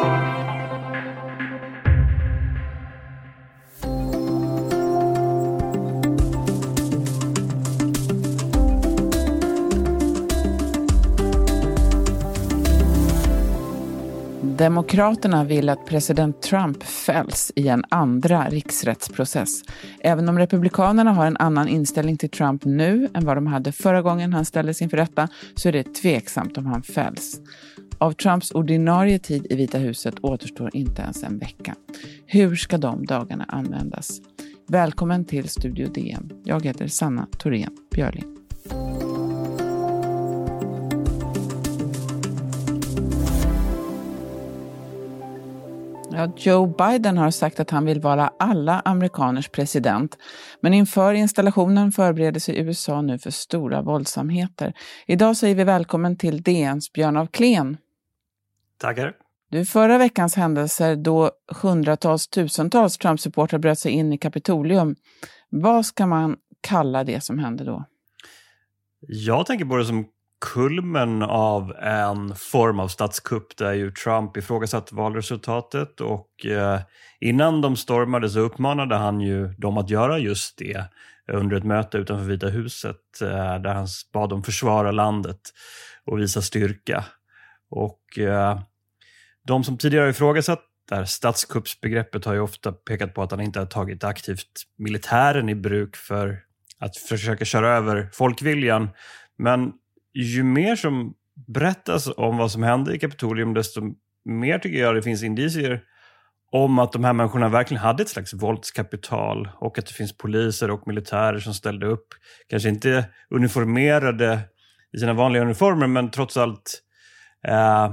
Thank you. Demokraterna vill att president Trump fälls i en andra riksrättsprocess. Även om Republikanerna har en annan inställning till Trump nu än vad de hade förra gången han ställdes inför rätta så är det tveksamt om han fälls. Av Trumps ordinarie tid i Vita huset återstår inte ens en vecka. Hur ska de dagarna användas? Välkommen till Studio DN. Jag heter Sanna Thorén Björling. Ja, Joe Biden har sagt att han vill vara alla amerikaners president. Men inför installationen förbereder sig USA nu för stora våldsamheter. Idag säger vi välkommen till DNs Björn af Kleen. Tackar. Du, förra veckans händelser då hundratals, tusentals Trump-supportrar bröt sig in i Kapitolium. Vad ska man kalla det som hände då? Jag tänker på det som kulmen av en form av statskupp där ju Trump ifrågasatte valresultatet och eh, innan de stormade så uppmanade han ju dem att göra just det under ett möte utanför Vita huset eh, där han bad dem försvara landet och visa styrka. Och eh, de som tidigare ifrågasatt det här statskuppsbegreppet har ju ofta pekat på att han inte har tagit aktivt militären i bruk för att försöka köra över folkviljan. Men ju mer som berättas om vad som hände i Kapitolium, desto mer tycker jag det finns indicier om att de här människorna verkligen hade ett slags våldskapital och att det finns poliser och militärer som ställde upp. Kanske inte uniformerade i sina vanliga uniformer, men trots allt eh, eh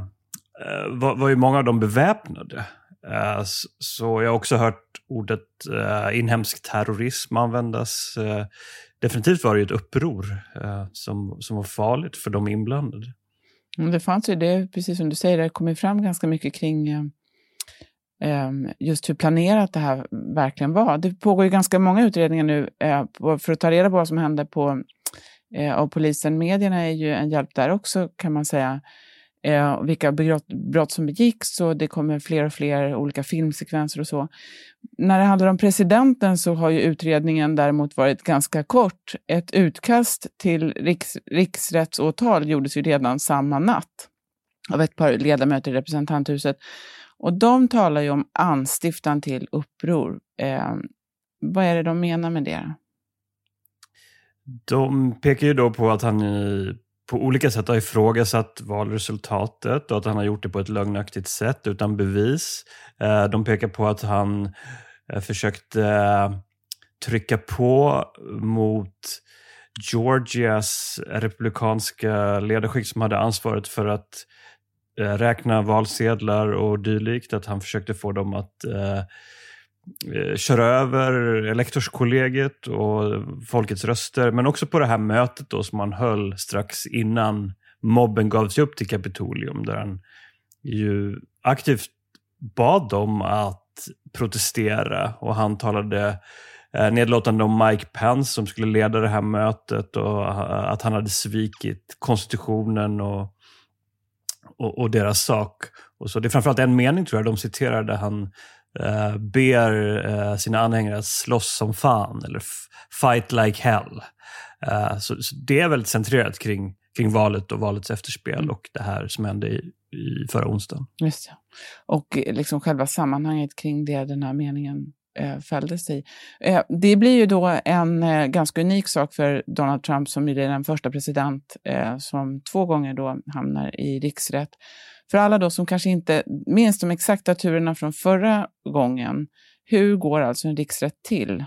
var, var ju många av dem beväpnade. Eh, så jag har också hört ordet eh, inhemsk terrorism användas. Eh, definitivt var det ett uppror som, som var farligt för de inblandade. Mm, det fanns ju det, precis som du säger, det kom fram ganska mycket kring just hur planerat det här verkligen var. Det pågår ju ganska många utredningar nu för att ta reda på vad som hände på, av polisen. Medierna är ju en hjälp där också kan man säga eh, vilka brott, brott som begicks och det kommer fler och fler olika filmsekvenser och så. När det handlar om presidenten så har ju utredningen däremot varit ganska kort. Ett utkast till riks, riksrättsåtal gjordes ju redan samma natt av ett par ledamöter i representanthuset. Och de talar ju om anstiftan till uppror. Eh, vad är det de menar med det? De pekar ju då på att han i på olika sätt har ifrågasatt valresultatet och att han har gjort det på ett lögnaktigt sätt utan bevis. Eh, de pekar på att han eh, försökte eh, trycka på mot Georgias republikanska ledarskikt som hade ansvaret för att räkna valsedlar och dylikt. Att han försökte få dem att Eh, kör köra över elektorskollegiet och folkets röster. Men också på det här mötet då som han höll strax innan mobben gav sig upp till Kapitolium. Där han ju aktivt bad dem att protestera och han talade eh, nedlåtande om Mike Pence som skulle leda det här mötet och eh, att han hade svikit konstitutionen och, och, och deras sak. Och så det är framförallt en mening tror jag de citerar där han uh, ber uh, sina anhängare att slåss som fan eller fight like hell. Uh, så, så, det är väldigt centrerat kring, kring valet och valets efterspel mm. och det här som hände i, i förra onsdagen. Just ja. Och liksom själva sammanhanget kring det den här meningen eh, fälldes i. Eh, det blir ju då en eh, ganska unik sak för Donald Trump som är den första president eh, som två gånger då hamnar i riksrätt. För alla då som kanske inte minns de exakta turerna från förra gången, hur går alltså en riksrätt till?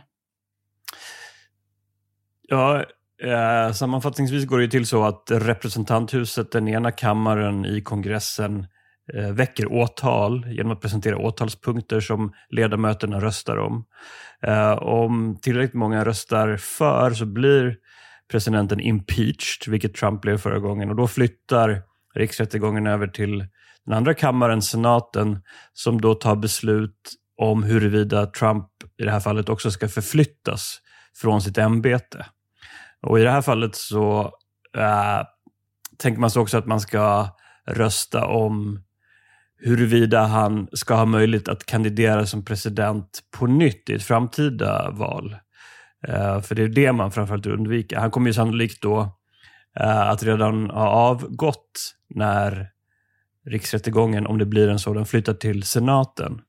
Ja, eh, sammanfattningsvis går det till så att representanthuset, den ena kammaren i kongressen, eh, väcker åtal genom att presentera åtalspunkter som ledamöterna röstar om. Eh, om tillräckligt många röstar för så blir presidenten impeached, vilket Trump blev förra gången, och då flyttar riksrättegången över till den andra kammaren, senaten, som då tar beslut om huruvida Trump i det här fallet också ska förflyttas från sitt ämbete. Och i det här fallet så äh, tänker man sig också att man ska rösta om huruvida han ska ha möjlighet att kandidera som president på nytt i ett framtida val. Uh, för det är det man framförallt undviker. Han kommer ju sannolikt då uh, att redan ha avgått när riksrättegången, om det blir en sådan, flyttar till senaten.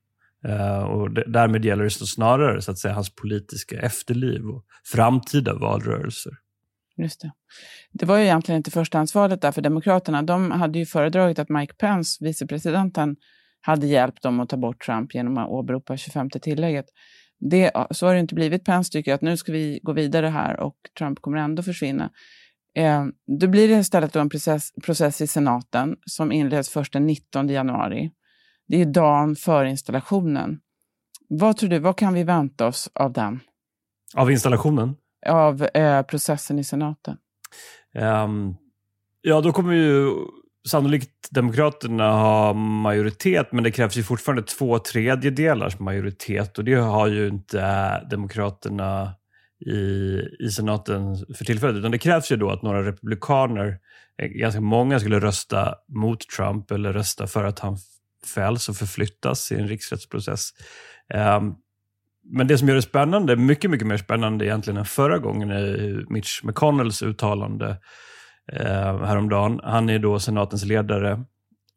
Uh, och därmed gäller det snarare så att säga, hans politiska efterliv och framtida valrörelser. Just det. det var ju egentligen inte förstahandsvalet där för Demokraterna. De hade ju föredragit att Mike Pence, vicepresidenten, hade hjälpt dem att ta bort Trump genom att åberopa 25 tillägget. Det, så har det inte blivit. Pence tycker att nu ska vi gå vidare här och Trump kommer ändå försvinna. Eh, då blir det istället en process, process i senaten som inleds först den 19 januari. Det är dagen före installationen. Vad tror du, vad kan vi vänta oss av den? Av installationen? Av eh, processen i senaten. Um, ja, då kommer ju sannolikt Demokraterna ha majoritet, men det krävs ju fortfarande två tredjedelars majoritet och det har ju inte Demokraterna i, i senaten för tillfället. Utan det krävs ju då att några republikaner, eh, ganska många, skulle rösta mot Trump eller rösta för att han fälls och förflyttas i en riksrättsprocess. Um, men det som gör det spännande, mycket, mycket mer spännande egentligen än förra gången, är Mitch McConnells uttalande eh, häromdagen. Han är då senatens ledare,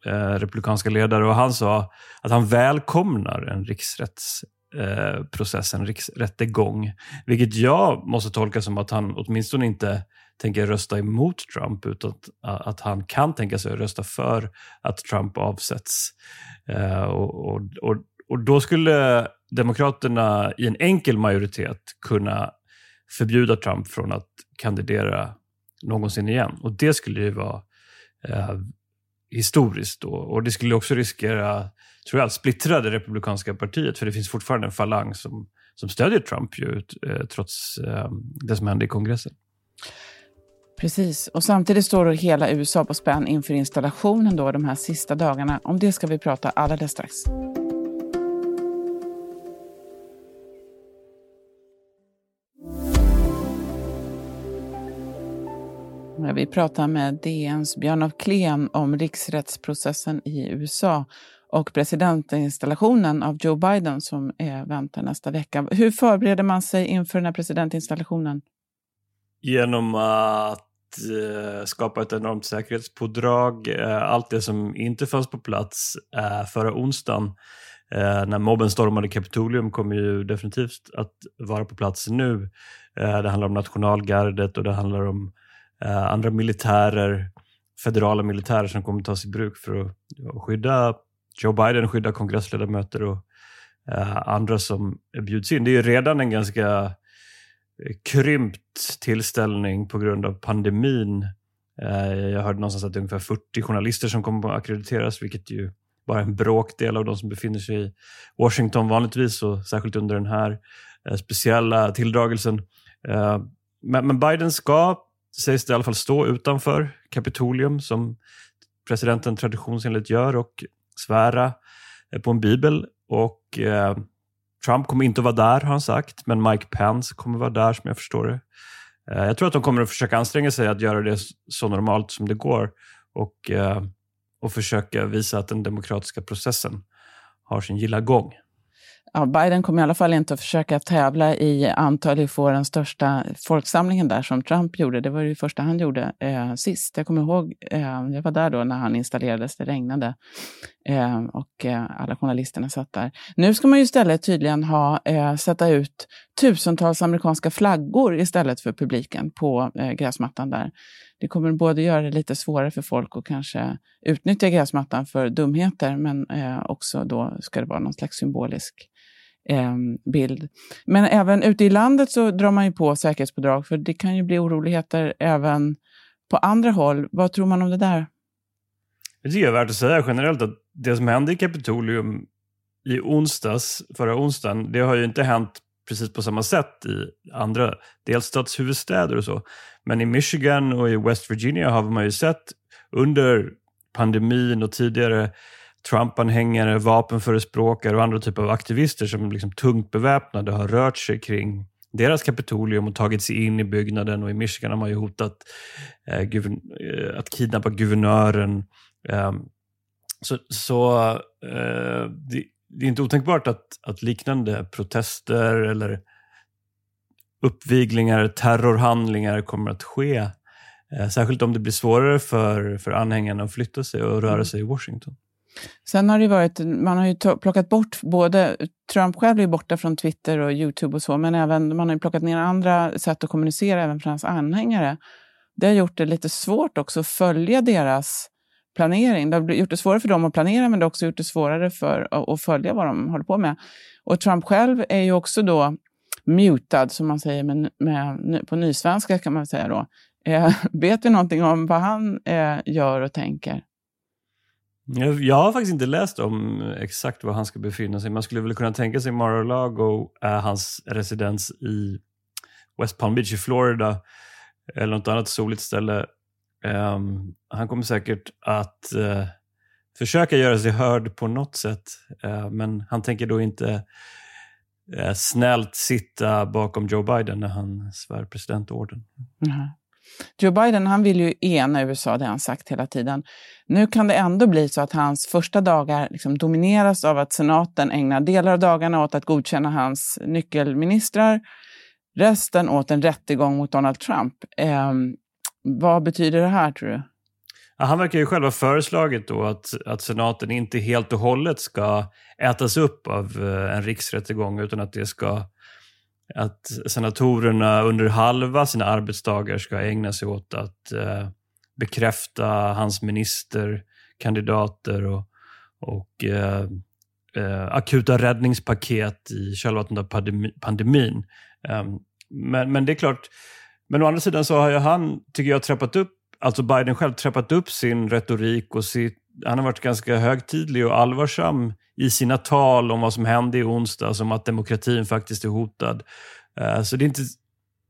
eh, republikanska ledare, och han sa att han välkomnar en riksrätts eh, en riksrättegång. Vilket jag måste tolka som att han åtminstone inte tänker rösta emot Trump, utan att, att han kan tänka sig att rösta för att Trump avsätts. Eh, och, och, och, och då skulle Demokraterna i en enkel majoritet kunna förbjuda Trump från att kandidera någonsin igen. Och det skulle ju vara eh, historiskt då. Och det skulle också riskera, tror jag, att splittra det republikanska partiet. För det finns fortfarande en falang som, som stödjer Trump ju, eh, trots ehm, det som hände i kongressen. Precis, och samtidigt står hela USA på spänn inför installationen då de här sista dagarna. Om det ska vi prata alldeles strax. Vi pratar med DNs Björn af Kleen om riksrättsprocessen i USA och presidentinstallationen av Joe Biden som är väntar nästa vecka. Hur förbereder man sig inför den här presidentinstallationen? Genom att eh, skapa ett enormt säkerhetspådrag. Eh, allt det som inte fanns på plats eh, förra onsdagen när mobben stormade Kapitolium kommer ju definitivt att vara på plats nu. Det handlar om nationalgardet och det handlar om Eh, Eh, andra militärer, federala militärer som kommer tas i bruk för att skydda Joe Biden, skydda kongressledamöter och eh, andra som bjuds in. Det är ju redan en ganska eh, krympt tillställning på grund av pandemin. Jag hörde någonstans att det är ungefär 40 journalister som kommer att akkrediteras, vilket ju bara är en bråkdel av de som befinner sig i Washington vanligtvis och särskilt under den här speciella tilldragelsen. Men Biden ska sägs det i alla fall stå utanför Kapitolium som presidenten traditionsenligt gör och svära eh, på en bibel. Och eh, Trump kommer inte att vara där har han sagt, men Mike Pence kommer att vara där som jag förstår det. Eh, jag tror att de kommer att försöka anstränga sig att göra det så normalt som det går och, eh, och försöka visa att den demokratiska processen har sin gilla gång ja, Biden kommer i alla fall inte att försöka tävla i antal få den största folksamlingen där som Trump gjorde. Det var det första han gjorde eh, sist. Jag kommer ihåg, eh, jag var där då när han installerades, det regnade eh, och eh, alla journalisterna satt där. Nu ska man ju istället tydligen ha, eh, sätta ut tusentals amerikanska flaggor istället för publiken på eh, gräsmattan där. Det kommer både göra det lite svårare för folk att kanske utnyttja gräsmattan för dumheter, men eh, också då ska det vara någon slags symbolisk eh, bild. Men även ute i landet så drar man ju på säkerhetspådrag, för det kan ju bli oroligheter även på andra håll. Vad tror man om det där? Det är värt att säga generellt att det som hände i Kapitolium i onsdags, förra onsdagen, det har ju inte hänt precis på samma sätt i andra delstatshuvudstäder och så. Men i Michigan och i West Virginia har man ju sett under pandemin och tidigare Trump-anhängare, vapenförespråkare och andra typer av aktivister som liksom tungt beväpnade har rört sig kring deras Kapitolium och tagit sig in i byggnaden och i Michigan har man ju hotat eh, eh att kidnappa guvernören. Eh, Så, så eh, det, det, är inte otänkbart att, att liknande protester eller uppviglingar, terrorhandlingar kommer att ske. Eh, särskilt om det blir svårare för, för anhängarna att flytta sig och röra mm. sig i Washington. Sen har det varit, man har ju plockat bort både, Trump själv är borta från Twitter och YouTube och så, men även, man har ju plockat ner andra sätt att kommunicera även för hans anhängare. Det har gjort det lite svårt också att följa deras planering. Det har gjort det svårare för dem att planera, men det har också gjort det svårare för att följa vad de håller på med. Och Trump själv är ju också då mutad, som man säger med, med, på nysvenska kan man säga då. Eh, vet vi någonting om vad han eh, gör och tänker? Jag har faktiskt inte läst om exakt var han ska befinna sig. Man skulle väl kunna tänka sig Mar-a-Lago är hans residens i West Palm Beach i Florida eller något annat soligt ställe. Um, han kommer säkert att uh, försöka göra sig hörd på något sätt, uh, men han tänker då inte uh, snällt sitta bakom Joe Biden när han svär presidentorden. Mm. Joe Biden han vill ju ena USA, det har han sagt hela tiden. Nu kan det ändå bli så att hans första dagar liksom domineras av att senaten ägnar delar av dagarna åt att godkänna hans nyckelministrar, resten åt en rättegång mot Donald Trump. Eh, vad betyder det här, tror du? Ja, han verkar ju själv ha föreslagit då att, att senaten inte helt och hållet ska ätas upp av eh, en riksrättegång utan att det ska att senatorerna under halva sina arbetsdagar ska ägna sig åt att eh, bekräfta hans ministerkandidater och, och eh, eh, akuta räddningspaket i kölvattnet av pandemin. Ehm, men, men det är klart, men å andra sidan så har ju han, tycker jag, trappat upp, alltså Biden själv, trappat upp sin retorik och sitt, han har varit ganska högtidlig och allvarsam i sina tal om vad som hände i onsdags, om att demokratin faktiskt är hotad. Eh, så det är inte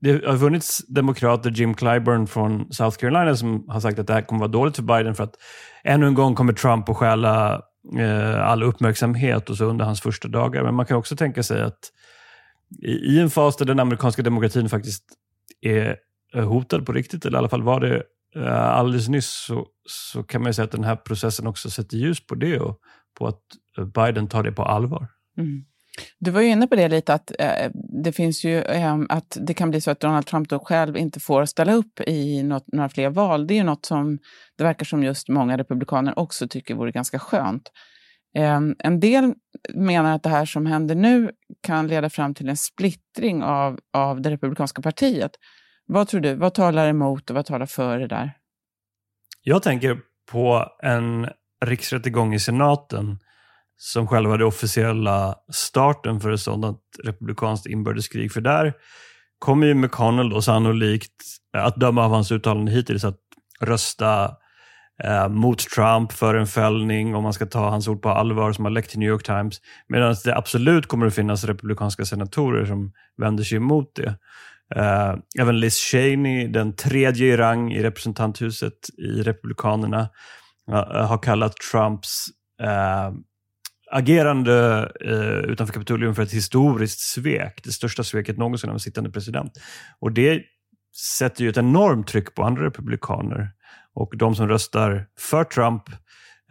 det har funnits demokrater, Jim Clyburn från South Carolina, som har sagt att det här kommer vara dåligt för Biden för att ännu en gång kommer Trump att stjäla eh, all uppmärksamhet och så under hans första dagar. Men man kan också tänka sig att i, i en fas där den amerikanska demokratin faktiskt är hotad på riktigt, eller i alla fall var det eh, alldeles nyss, så, så kan man säga att den här processen också sätter ljus på det och på att eh, Biden tar det på allvar. Mm. Du var ju inne på det lite, att eh, det finns ju eh, att det kan bli så att Donald Trump då själv inte får ställa upp i något, några fler val. Det är ju något som det verkar som just många republikaner också tycker vore ganska skönt. Ehm, en del menar att det här som händer nu kan leda fram till en splittring av, av det republikanska partiet. Vad tror du? Vad talar emot och vad talar för det där? Jag tänker på en riksrättegång i senaten som själva det officiella starten för ett sådant republikanskt inbördeskrig. För där kommer ju McConnell då sannolikt, att döma av hans uttalanden hittills, att rösta eh, mot Trump för en fällning om man ska ta hans ord på allvar som har läckt till New York Times. Medan det absolut kommer att finnas republikanska senatorer som vänder sig emot det. Eh, även Liz Cheney, den tredje i rang i representanthuset i Republikanerna, eh, har kallat Trumps eh, agerande eh, utanför Kapitolium för ett historiskt svek. Det största sveket någonsin av en sittande president. Och det sätter ju ett enormt tryck på andra republikaner. Och de som röstar för Trump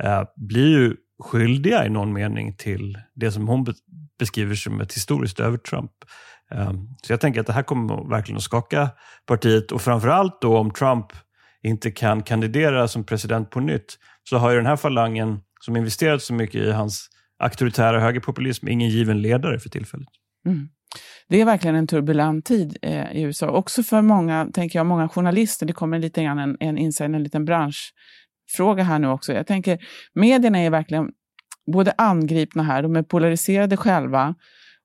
eh, blir ju skyldiga i någon mening till det som hon beskriver som ett historiskt övertramp. Eh, så jag tänker att det här kommer verkligen att skaka partiet och framförallt då om Trump inte kan kandidera som president på nytt så har ju den här falangen som investerat så mycket i hans auktoritära högerpopulism ingen given ledare för tillfället. Mm. Det är verkligen en turbulent tid eh, i USA. Också för många, tänker jag, många journalister. Det kommer lite grann en, en inside, en liten branschfråga här nu också. Jag tänker, medierna är verkligen både angripna här, de är polariserade själva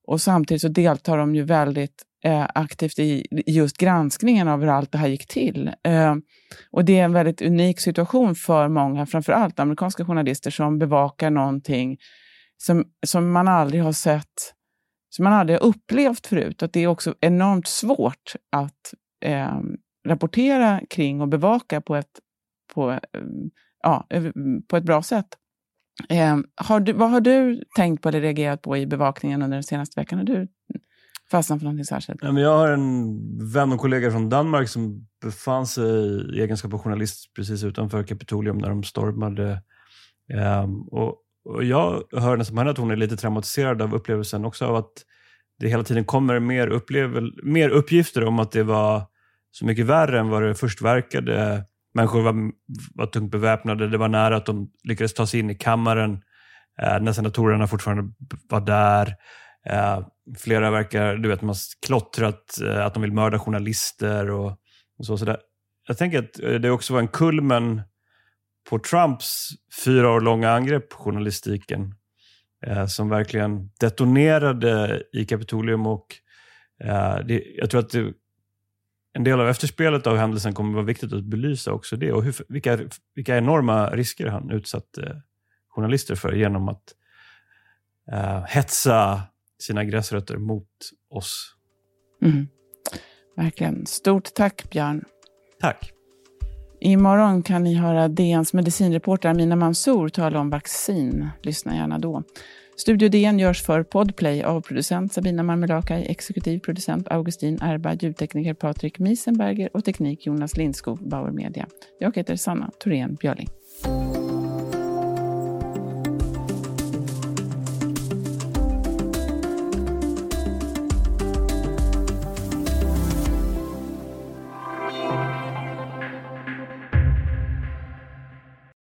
och samtidigt så deltar de ju väldigt eh, aktivt i just granskningen av hur allt det här gick till. Eh, och det är en väldigt unik situation för många, framför allt amerikanska journalister som bevakar någonting som, som man aldrig har sett, som man aldrig har upplevt förut. Att det är också enormt svårt att eh, rapportera kring och bevaka på ett, på, ehm, eh, ja, på ett bra sätt. Eh, har du, vad har du tänkt på eller reagerat på i bevakningen under den senaste veckan? Har du fastnat för någonting särskilt? Jag har en vän och kollega från Danmark som befann sig i egenskap av journalist precis utanför Kapitolium när de stormade ehm, och, och, jag hör nästan på henne att hon är lite traumatiserad av upplevelsen också av att det hela tiden kommer mer, upplevel, mer uppgifter om att det var så mycket värre än vad det först verkade. Människor var, var tungt beväpnade, det var nära att de lyckades ta sig in i kammaren eh, när senatorerna fortfarande var där. Eh, flera verkar, du vet, man klottrat, eh, att de vill mörda journalister och, och så. så där. Jag tänker att eh, det också var en kulmen på Trumps fyra år långa angrepp på journalistiken eh, som verkligen detonerade i Kapitolium och eh, det, jag tror att det, en del av efterspelet av händelsen kommer vara viktigt att belysa också det och hur, vilka, vilka enorma risker han utsatte eh, journalister för genom att eh, hetsa sina gräsrötter mot oss. Mm. Verkligen. Stort tack Björn. Tack. Imorgon kan ni höra DNs medicinreporter Amina Mansour tala om vaccin. Lyssna gärna då. Studio DN görs för Podplay av producent Sabina Marmelakai, exekutiv producent Augustin Erba, ljudtekniker Patrik Miesenberger och teknik Jonas Lindskog, Bauer Media. Jag heter Sanna Thorén Björling.